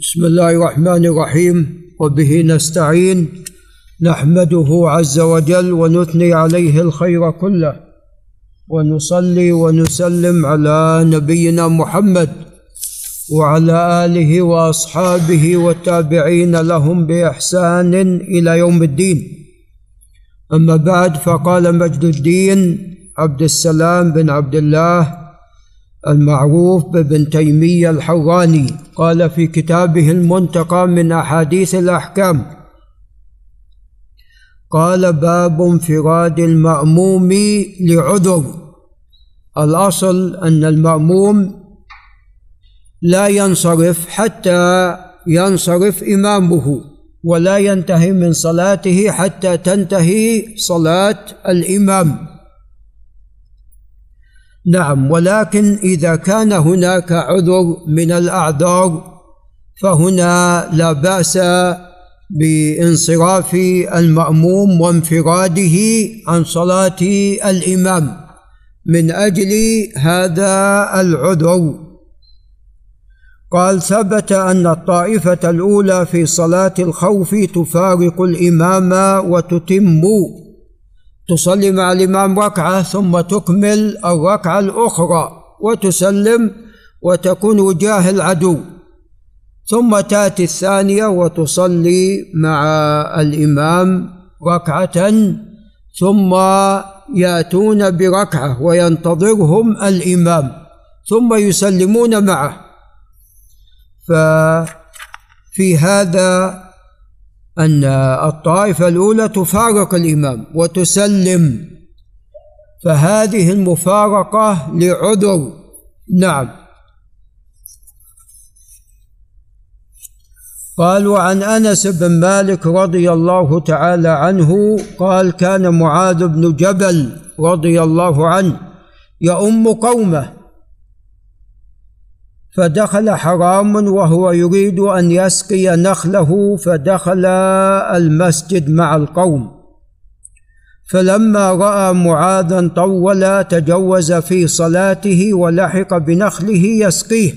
بسم الله الرحمن الرحيم. وبه نستعين. نحمده عز وجل ونثني عليه الخير كله. ونصلي ونسلم على نبينا محمد وعلى آله وأصحابه والتابعين لهم بإحسان إلى يوم الدين. أما بعد فقال مجد الدين عبد السلام بن عبد الله المعروف بابن تيمية الحراني قال في كتابه المنتقى من أحاديث الأحكام قال باب انفراد المأموم لعذر. الأصل أن المأموم لا ينصرف حتى ينصرف إمامه ولا ينتهي من صلاته حتى تنتهي صلاة الإمام. نعم ولكن إذا كان هناك عذر من الاعذار فهنا لا بأس بانصراف المأموم وانفراده عن صلاة الإمام. من أجل هذا العذر قال ثبت أن الطائفة الأولى في صلاة الخوف تفارق الإمام وتتم. تصلي مع الإمام ركعة ثم تكمل الركعة الأخرى وتسلم وتكون وجاه العدو. ثم تأتي الثانية وتصلي مع الإمام ركعة ثم يأتون بركعة وينتظرهم الإمام ثم يسلمون معه. ففي هذا أن الطائفة الأولى تفارق الإمام وتسلم. فهذه المفارقة لعذر. نعم. قال وعن أنس بن مالك رضي الله تعالى عنه قال كان معاذ بن جبل رضي الله عنه يؤم قومه فدخل حرام وهو يريد أن يسقي نخله فدخل المسجد مع القوم. فلما رأى معاذا طول تجوز في صلاته ولحق بنخله يسقيه.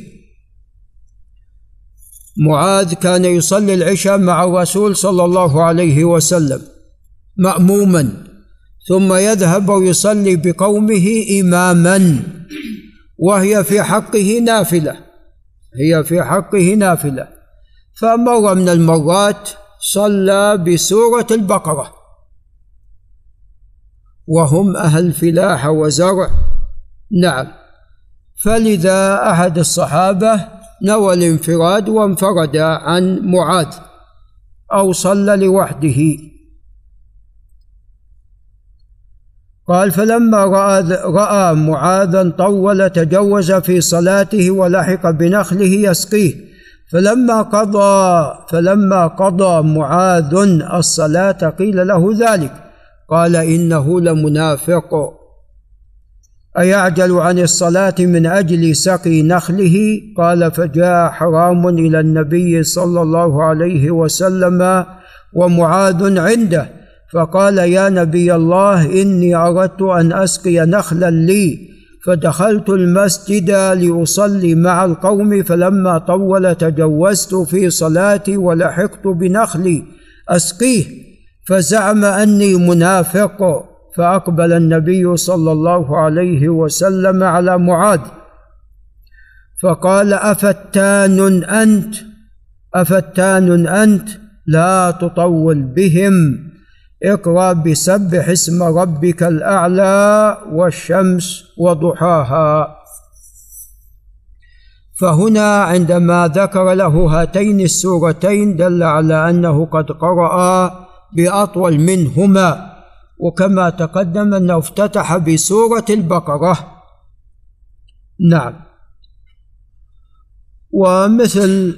معاذ كان يصلي العشاء مع الرسول صلى الله عليه وسلم ماموما ثم يذهب ويصلي بقومه اماما. وهي في حقه نافلة. هي في حقه نافلة. فمره من المرات صلى بسورة البقرة. وهم أهل فلاحه وزرع. نعم. فلذا أحد الصحابة نوى الانفراد وانفرد عن معاذ أو صلى لوحده. قال فلما رأى, رأى معاذا طول تجوز في صلاته ولحق بنخله يسقيه. فلما قضى فلما قضى معاذ الصلاة قيل له ذلك. قال إنه لمنافق. أيعجل عن الصلاة من أجل سقي نخله؟ قال فجاء حرام إلى النبي صلى الله عليه وسلم ومعاذ عنده. فقال يا نبي الله إني أردت أن أسقي نخلا لي. فدخلت المسجد لأصلي مع القوم فلما طول تجوزت في صلاتي ولحقت بنخلي أسقيه. فزعم أني منافق فأقبل النبي صلى الله عليه وسلم على معاذ. فقال أفتان أنت؟ أفتان أنت لا تطول بهم. اقرأ بسبح اسم ربك الأعلى والشمس وضحاها. فهنا عندما ذكر له هاتين السورتين دل على أنه قد قرأ بأطول منهما وكما تقدم أنه افتتح بسورة البقرة. نعم. ومثل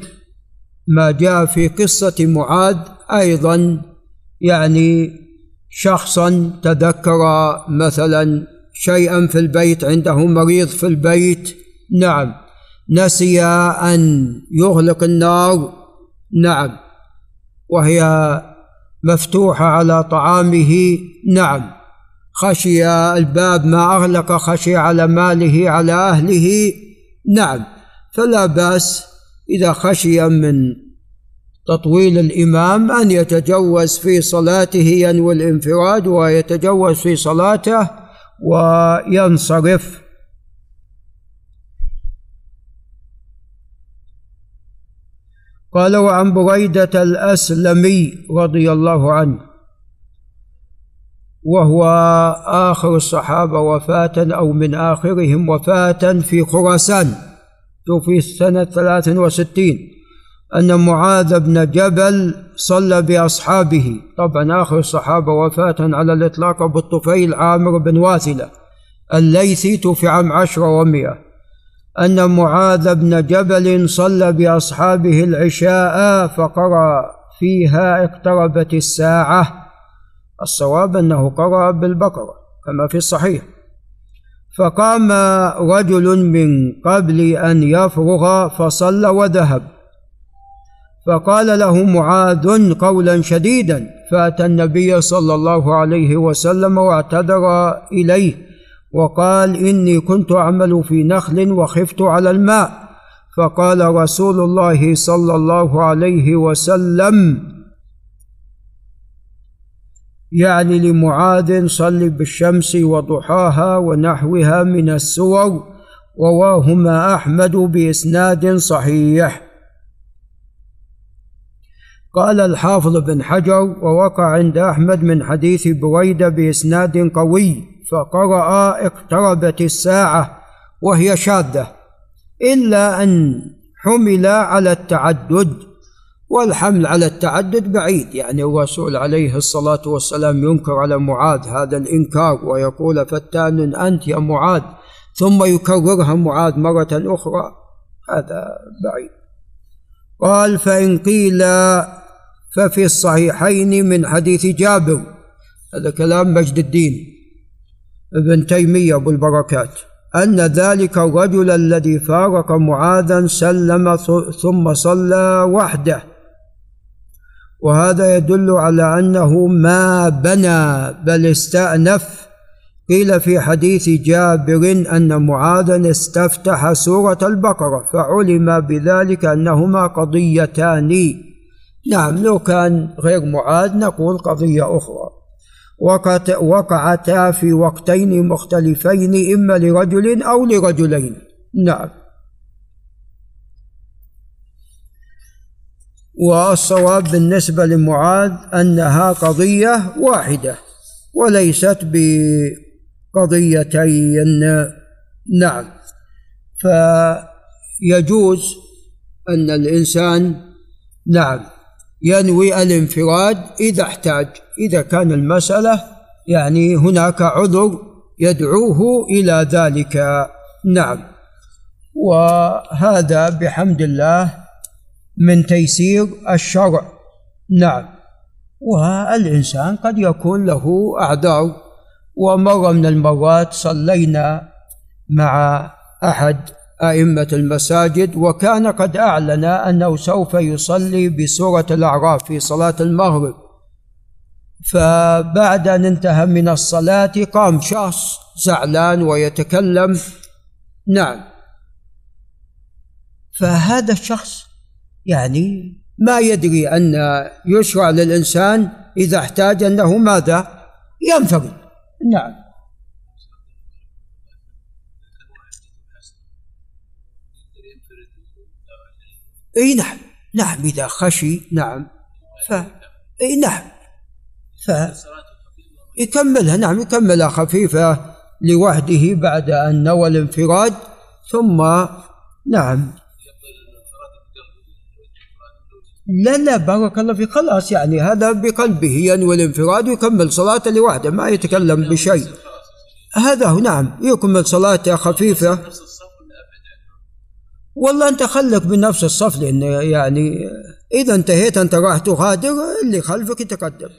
ما جاء في قصة معاذ أيضا يعني شخصا تذكر مثلا شيئا في البيت عنده مريض في البيت نعم. نسي أن يغلق النار نعم. وهي مفتوحة على طعامه نعم. خشي الباب ما أغلق خشي على ماله على أهله نعم. فلا بأس إذا خشي من تطويل الإمام أن يتجوز في صلاته ينوي الانفراد ويتجوز في صلاته وينصرف. قال وعن بريدة الأسلمي رضي الله عنه وهو آخر الصحابة وفاة أو من آخرهم وفاة في خراسان توفي سنة ثلاث وستين. أن معاذ بن جبل صلى بأصحابه. طبعا آخر الصحابة وفاة على الإطلاق أبو الطفيل عامر بن واثلة الليثي توفي عام عشرة ومئة. أن معاذ بن جبل صلى بأصحابه العشاء فقرأ فيها اقتربت الساعة. الصواب أنه قرأ بالبقرة كما في الصحيح. فقام رجل من قبل أن يفرغ فصلى وذهب. فقال له معاذ قولا شديدا. فأتى النبي صلى الله عليه وسلم واعتذر إليه وقال إني كنت أعمل في نخل وخفت على الماء. فقال رسول الله صلى الله عليه وسلم يعني لمعاذ صل بالشمس وضحاها ونحوها من السور رواهما أحمد بإسناد صحيح. قال الحافظ بن حجر ووقع عند أحمد من حديث بريدة بإسناد قوي فقرأ اقتربت الساعة وهي شاذة إلا أن حمل على التعدد والحمل على التعدد بعيد يعني الرسول عليه الصلاة والسلام ينكر على معاذ هذا الإنكار ويقول فتان أنت يا معاذ ثم يكررها معاذ مرة أخرى هذا بعيد. قال فإن قيل ففي الصحيحين من حديث جابر هذا كلام مجد الدين ابن تيمية أبو البركات أن ذلك الرجل الذي فارق معاذا سلم ثم صلى وحده. وهذا يدل على أنه ما بنى بل استأنف. قيل في حديث جابر أن معاذا استفتح سورة البقرة فعلم بذلك أنهما قضيتان. نعم لو كان غير معاد نقول قضية أخرى. وقعتا في وقتين مختلفين إما لرجل أو لرجلين. نعم. والصواب بالنسبة لمعاذ أنها قضية واحدة وليست بقضيتين. نعم. فيجوز أن الإنسان نعم. ينوي الانفراد إذا احتاج. إذا كان المسألة يعني هناك عذر يدعوه إلى ذلك. نعم. وهذا بحمد الله من تيسير الشرع. نعم. والإنسان قد يكون له أعذار. ومرة من المرات صلينا مع أحد أئمة المساجد وكان قد أعلن أنه سوف يصلي بسورة الأعراف في صلاة المغرب. فبعد أن انتهى من الصلاة قام شخص زعلان ويتكلم. نعم. فهذا الشخص يعني ما يدري أن يشرع للإنسان إذا احتاج أنه ماذا؟ ينفرد. نعم. إي نعم نعم إذا خشي نعم. ف إي نعم. ف يكملها نعم يكملها خفيفة لوحده بعد أن نوى الانفراد ثم نعم. لا لا بارك الله في خلاص يعني هذا بقلبه ينوي الانفراد ويكمل صلاته لوحده ما يتكلم بشيء. هذا هو نعم يكمل صلاته خفيفة. والله انت خلك بنفس الصف لأن يعني إذا انتهيت انت راح تغادر اللي خلفك يتقدم.